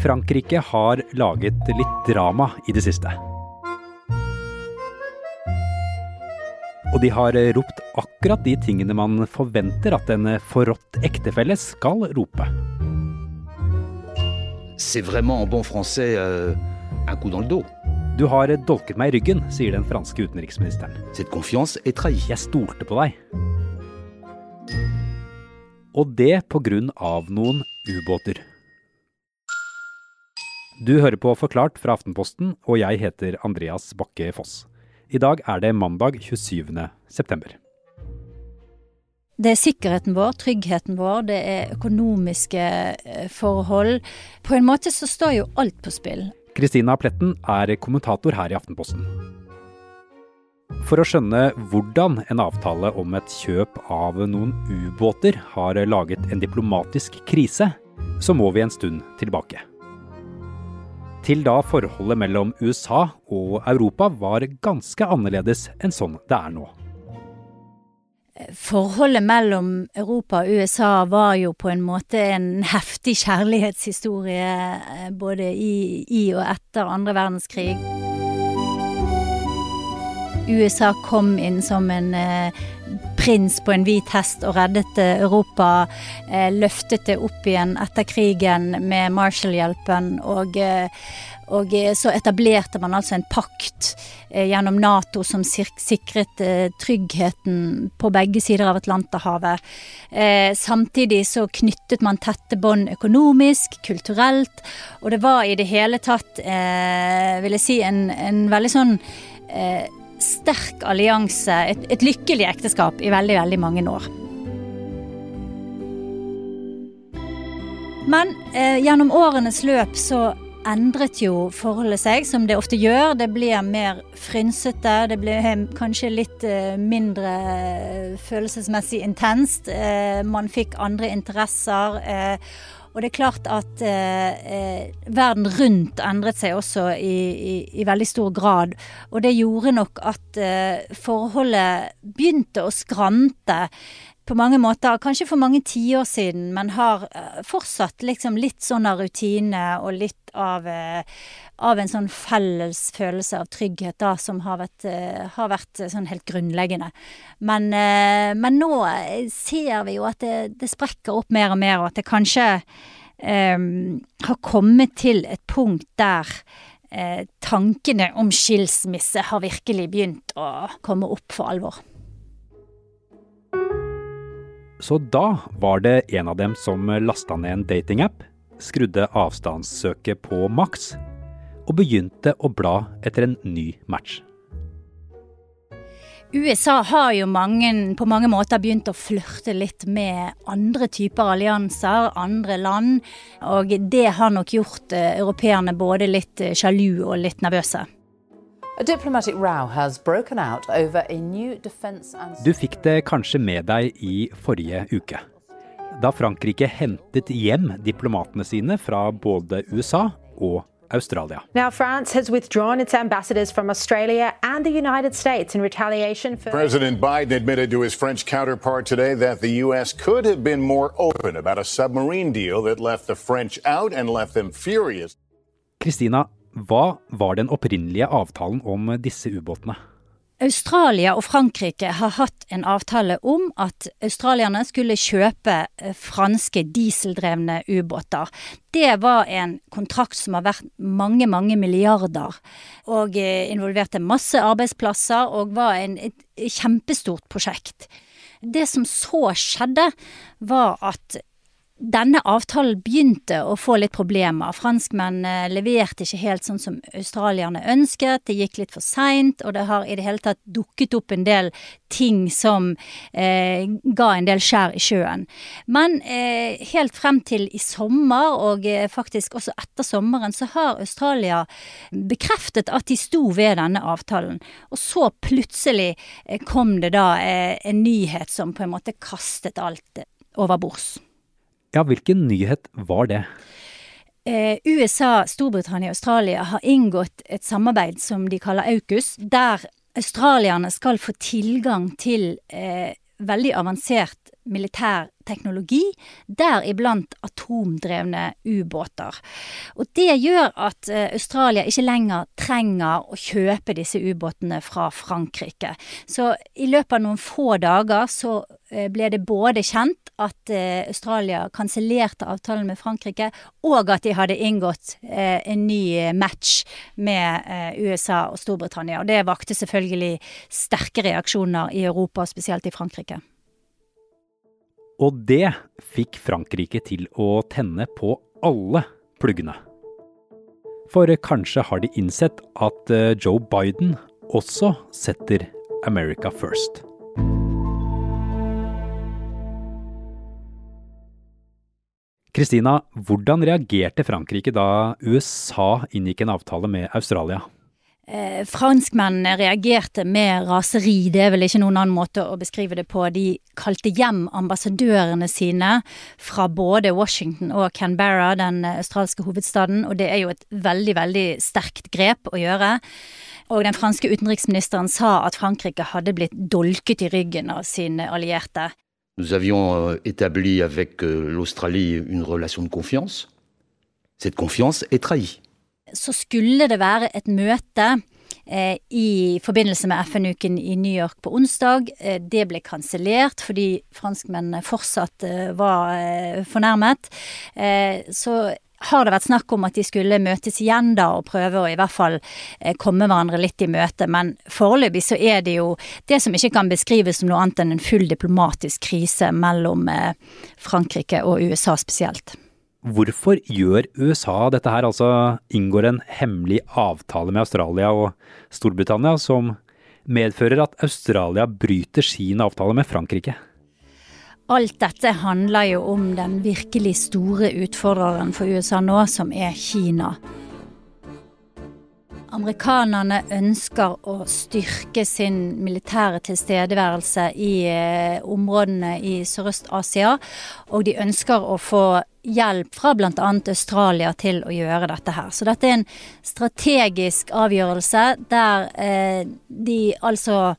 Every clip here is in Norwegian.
Frankrike har laget litt drama i det siste. Og de har ropt akkurat de tingene man forventer at en forrådt ektefelle skal rope. C'est vraiment en bon français euh. Du har dolket meg i ryggen, sier den franske utenriksministeren. Jeg stolte på deg. Og det på grunn av noen ubåter. Du hører på Forklart fra Aftenposten, og jeg heter Andreas Bakke Foss. I dag er det mandag 27. september. Det er sikkerheten vår, tryggheten vår, det er økonomiske eh, forhold. På en måte så står jo alt på spill. Kristina Pletten er kommentator her i Aftenposten. For å skjønne hvordan en avtale om et kjøp av noen ubåter har laget en diplomatisk krise, så må vi en stund tilbake til da forholdet mellom USA og Europa var ganske annerledes enn sånn det er nå. Forholdet mellom Europa og USA var jo på en måte en heftig kjærlighetshistorie eh, både i, i og etter andre verdenskrig. USA kom inn som en eh, prins på en hvit hest og reddet eh, Europa. Eh, løftet det opp igjen etter krigen med Marshall-hjelpen. Og, eh, og, så etablerte man altså en pakt gjennom Nato som sikret tryggheten på begge sider av Atlanterhavet. Samtidig så knyttet man tette bånd økonomisk, kulturelt, og det var i det hele tatt, vil jeg si, en, en veldig sånn sterk allianse, et, et lykkelig ekteskap i veldig, veldig mange år. Men eh, gjennom årenes løp så endret jo forholdet seg, som det ofte gjør. Det blir mer frynsete, det blir kanskje litt eh, mindre eh, følelsesmessig intenst. Eh, man fikk andre interesser. Eh, og det er klart at eh, eh, verden rundt endret seg også i, i, i, veldig stor grad. Og det gjorde nok at eh, forholdet begynte å skrante på mange måter. Kanskje for mange tiår siden, men har eh, fortsatt liksom litt sånn av rutine og litt av, eh, av en sånn felles følelse av trygghet da, som har vært, uh, har vært sånn helt grunnleggende. Men, men, nå ser vi jo at det, det, sprekker opp mer og mer, og at det kanskje um, har kommet til et punkt der Eh, tankene om skilsmisse har virkelig begynt å komme opp for alvor. Så da var det en av dem som lasta ned en datingapp, skrudde avstandssøket på maks og begynte å bla etter en ny match. USA har jo mange, på mange måter begynt å flørte litt med andre typer allianser, andre land. Og det har nok gjort uh, europeerne både litt uh, sjalu og litt nervøse. Du fikk det kanskje med deg i forrige uke. Da Frankrike hentet hjem diplomatene sine fra både USA og Australia. Now, France has withdrawn its ambassadors from Australia and the United States in retaliation for. President Biden admitted to his French counterpart today that the U.S. could have been more open about a submarine deal that left the French out and left them furious. Kristina, hva var den opprinnelige avtalen om disse ubåtene? Australia og Frankrike har hatt en avtale om at australierne skulle kjøpe eh, franske dieseldrevne ubåter. Det var en kontrakt som har vært mange, mange milliarder, og eh, involverte masse arbeidsplasser og var en, et kjempestort prosjekt. Det som så skjedde, var at denne avtalen begynte å få litt problemer. Franskmennene leverte ikke helt sånn som australierne ønsket. Det gikk litt for seint, og det har i det hele tatt dukket opp en del ting som eh, ga en del skjær i sjøen. Men eh, helt frem til i sommer, og eh, faktisk også etter sommeren, så har Australia bekreftet at de sto ved denne avtalen. Og så plutselig eh, kom det da eh, en nyhet som på en måte kastet alt over bords. Ja, hvilken nyhet var det? Eh, USA, Storbritannia og Australia har inngått et samarbeid som de kaller AUKUS, der australierne skal få tilgang til eh, veldig avansert militær teknologi, deriblant atomdrevne ubåter. Og det gjør at eh, Australia ikke lenger trenger å kjøpe disse ubåtene fra Frankrike. Så i løpet av noen få dager så eh, ble det både kjent at eh, Australia kansellerte avtalen med Frankrike, og at de hadde inngått en ny match med USA og Storbritannia. Og det vakte selvfølgelig sterke reaksjoner i Europa, spesielt i Frankrike. Og det fikk Frankrike til å tenne på alle pluggene. For kanskje har de innsett at eh, Joe Biden også setter America first. Kristina, hvordan reagerte Frankrike da USA inngikk en avtale med Australia? Eh, franskmennene reagerte med raseri, det er vel ikke noen annen måte å beskrive det på. De kalte hjem ambassadørene sine fra både Washington og Canberra, den australske hovedstaden, og det er jo et veldig, veldig sterkt grep å gjøre. Og den franske utenriksministeren sa at Frankrike hadde blitt dolket i ryggen av sine allierte. Nous avions euh, établi avec euh, l'Australie une relation de confiance. Cette confiance est trahie så skulle det være et møte eh, i forbindelse med FN-uken i New York på onsdag. Eh, det ble kansellert fordi franskmennene fortsatt eh, var fornærmet. Så har det vært snakk om at de skulle møtes igjen da og prøve å i hvert fall komme hverandre litt i møte, men foreløpig så er det jo det som ikke kan beskrives som noe annet enn en full diplomatisk krise mellom Frankrike og USA spesielt. Hvorfor gjør USA dette her, altså inngår en hemmelig avtale med Australia og Storbritannia som medfører at Australia bryter sin avtale med Frankrike? Alt dette handler jo om den virkelig store utfordreren for USA nå, som er Kina. Amerikanerne ønsker å styrke sin militære tilstedeværelse i eh, områdene i Sørøst-Asia, og de ønsker å få hjelp fra bl.a. Australia til å gjøre dette her. Så dette er en strategisk avgjørelse der eh, de altså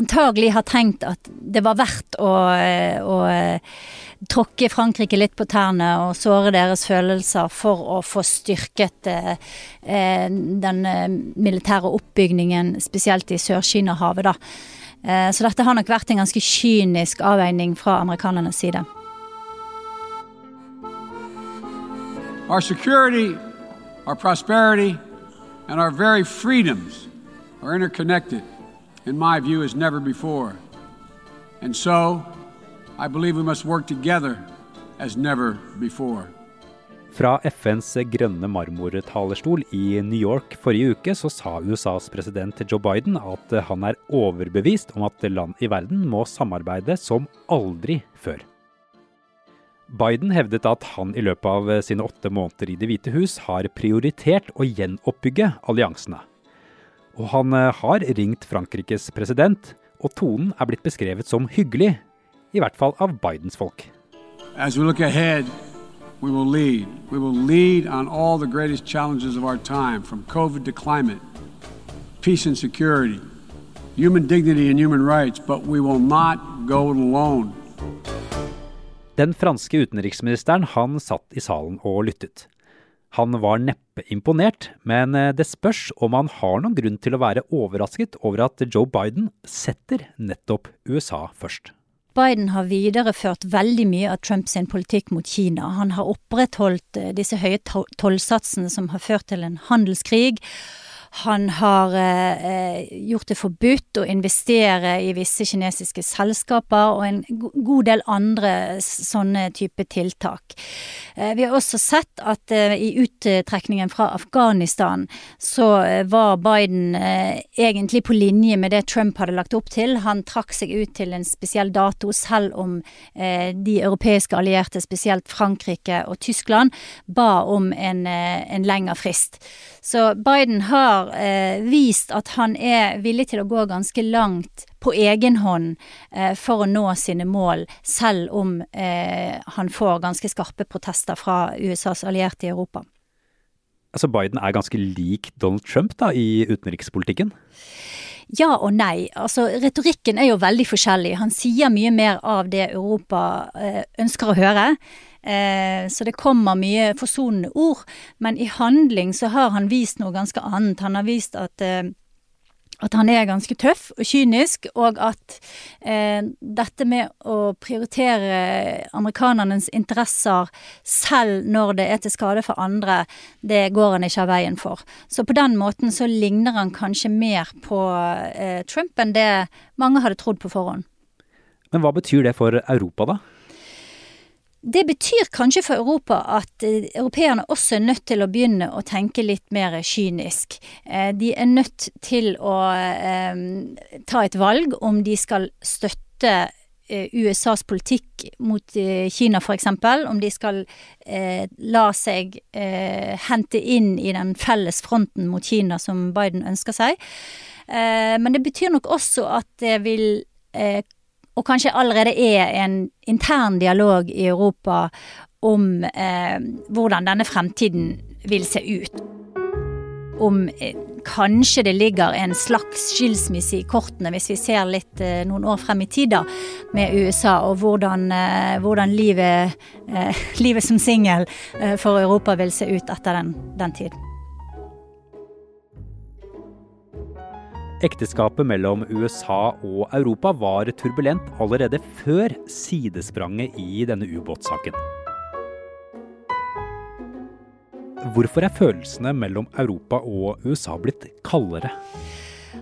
antagelig har tenkt at det var verdt å, å eh, tråkke Frankrike litt på tærne og såre deres følelser for å få styrket eh, eh den militære oppbygningen, spesielt i Sør-Kina-havet, da. Så dette har nok vært en ganske kynisk avveining fra amerikanernes side. Our security, our prosperity, and our very freedoms are interconnected, in my view, as never before. And so, I believe we must work together as never before. Fra FNs grønne marmortalerstol i New York forrige uke så sa USAs president Joe Biden at han er overbevist om at land i verden må samarbeide som aldri før. Biden hevdet at han i løpet av sine åtte måneder i Det hvite hus har prioritert å gjenoppbygge alliansene. Og han har ringt Frankrikes president, og tonen er blitt beskrevet som hyggelig i hvert fall av Bidens folk. As we look ahead, we will lead. We will lead on all the greatest challenges of our time, from COVID to climate, peace and security, human dignity and human rights, but we will not go alone. Den franske utenriksministeren han satt i salen og lyttet. Han var neppe imponert, men eh, det spørs om han har noen grunn til å være overrasket over at Joe Biden setter nettopp USA først. Biden har videreført veldig mye av Trumps politikk mot Kina. Han har opprettholdt eh, disse høye tollsatsene som har ført til en handelskrig. Han har eh, gjort det forbudt å investere i visse kinesiske selskaper, og en god del andre sånne type tiltak. Eh, vi har også sett at eh, i uttrekningen fra Afghanistan så eh, var Biden eh, egentlig på linje med det Trump hadde lagt opp til. Han trakk seg ut til en spesiell dato, selv om eh, de europeiske allierte, spesielt Frankrike og Tyskland, ba om en, en lengre frist. Så Biden har eh, vist at han er villig til å gå ganske langt på egen hånd eh, for å nå sine mål, selv om eh, han får ganske skarpe protester fra USAs allierte i Europa. Altså Biden er ganske lik Donald Trump da, i utenrikspolitikken? ja og nei. Altså, retorikken er jo veldig forskjellig. Han sier mye mer av det Europa eh, ønsker å høre. Eh, så det kommer mye forsonende ord. Men i handling så har han vist noe ganske annet. Han har vist at eh, at han er ganske tøff og kynisk, og at eh, dette med å prioritere amerikanernes interesser selv når det er til skade for andre, det går han ikke av veien for. Så på den måten så ligner han kanskje mer på eh, Trump enn det mange hadde trodd på forhånd. Men hva betyr det for Europa, da? Det betyr kanskje for Europa at eh, europeerne også er nødt til å begynne å tenke litt mer kynisk. Eh, de er nødt til å eh, ta et valg om de skal støtte eh, USAs politikk mot eh, Kina f.eks., om de skal eh, la seg hente inn i den felles fronten mot Kina som Biden ønsker seg. men det betyr nok også at det vil og kanskje allerede er en intern dialog i Europa om eh, hvordan denne fremtiden vil se ut. Om eh, kanskje det ligger en slags skilsmisse i kortene, hvis vi ser litt eh, noen år frem i tid da, med USA, og hvordan, eh, hvordan livet, eh, livet, som singel eh, for Europa vil se ut etter den, den tiden. Ekteskapet mellom USA og Europa var turbulent allerede før sidespranget i denne ubåtsaken. Hvorfor er følelsene mellom Europa og USA blitt kaldere?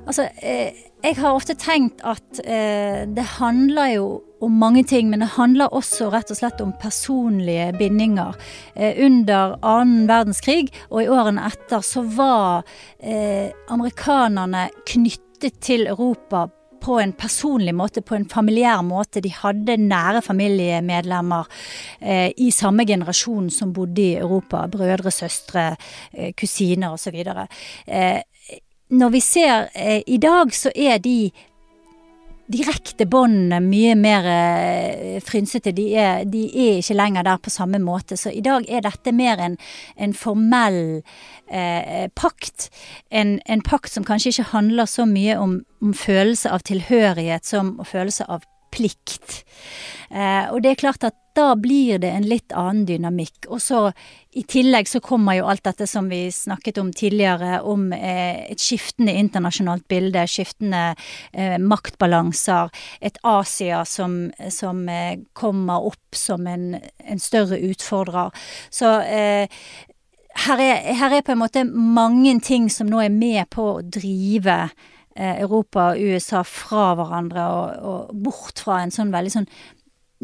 Altså, eh, jeg har ofte tenkt at eh, det handler jo om mange ting, men det handler også rett og slett om personlige bindinger. Eh, under annen verdenskrig og i årene etter så var amerikanerne knyttet til Europa på en personlig måte, på en familiær måte. De hadde nære familiemedlemmer eh, i samme generasjon som bodde i Europa. Brødre, søstre, eh, kusiner osv. Eh, når vi ser eh, i dag, så er de direkte båndene mye mer eh, frynsete. De er, de er, ikke lenger der på samme måte. Så i dag er dette mer en, en formell eh, pakt. En, en, pakt som kanskje ikke handler så mye om, om følelse av tilhørighet som følelse av plikt. Eh, og det er klart at da blir det en litt annen dynamikk. Og så i tillegg så kommer jo alt dette som vi snakket om tidligere, om eh, et skiftende internasjonalt bilde, skiftende eh, maktbalanser, et Asia som, som eh, kommer opp som en, en større utfordrer. Så eh, her er, her er på en måte mange ting som nå er med på å drive eh, Europa og USA fra hverandre og, og bort fra en sånn veldig sånn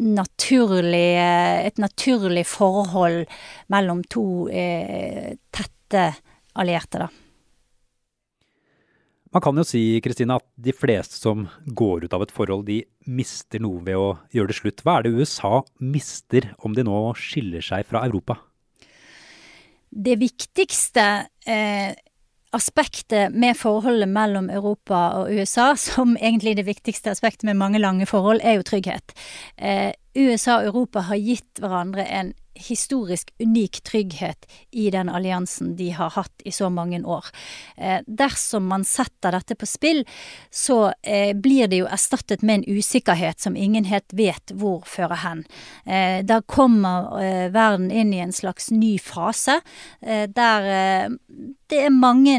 naturlig, eh, et naturlig forhold mellom to eh, tette allierte, da. Man kan jo si Kristina, at de fleste som går ut av et forhold, de mister noe ved å gjøre det slutt. Hva er det USA mister om de nå skiller seg fra Europa? Det viktigste eh, aspektet med forholdet mellom Europa og USA, som egentlig det viktigste aspektet med mange lange forhold, er jo trygghet. Eh, USA og Europa har gitt hverandre en historisk unik trygghet i den alliansen de har hatt i så mange år. Eh, dersom man setter dette på spill, så eh, blir det jo erstattet med en usikkerhet som ingen helt vet hvor fører hen. Eh, da kommer eh, verden inn i en slags ny fase, eh, der eh, det er mange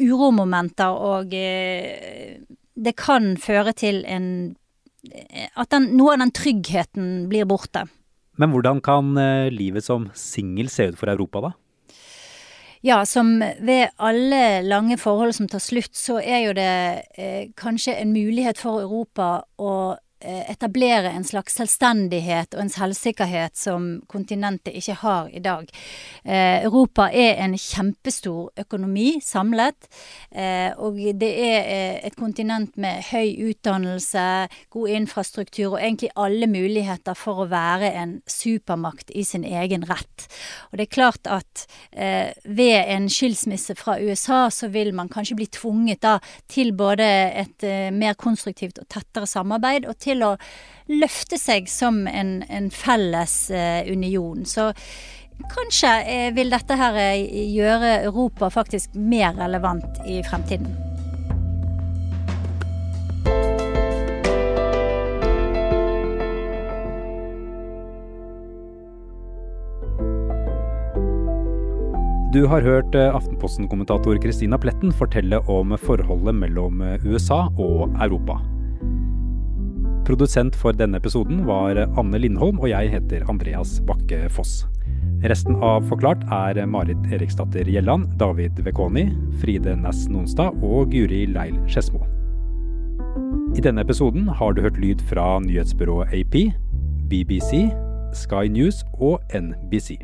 uromomenter, og det kan føre til en At den, noe av den tryggheten blir borte. Men hvordan kan eh, livet som singel se ut for Europa, da? Ja, som ved alle lange forhold som tar slutt, så er jo det eh, kanskje en mulighet for Europa å etablere en slags selvstendighet og en selvsikkerhet som kontinentet ikke har i dag. Eh, Europa er en kjempestor økonomi samlet, eh, og det er eh, et kontinent med høy utdannelse, god infrastruktur og egentlig alle muligheter for å være en supermakt i sin egen rett. Og det er klart at eh, ved en skilsmisse fra USA så vil man kanskje bli tvunget da til både et eh, mer konstruktivt og tettere samarbeid og til til å løfte seg som en, en felles eh, union. Så kanskje eh, vil dette her eh, gjøre Europa faktisk mer relevant i fremtiden. Du har hørt Aftenposten-kommentator Christina Pletten fortelle om forholdet mellom USA og Europa. Produsent for denne episoden var Anne Lindholm, og jeg heter Andreas Bakke Foss. Resten av Forklart er Marit Eriksdatter Gjelland, David Vekoni, Fride Næss Nonstad og Guri Leil Skedsmo. I denne episoden har du hørt lyd fra nyhetsbyrået AP, BBC, Sky News og NBC.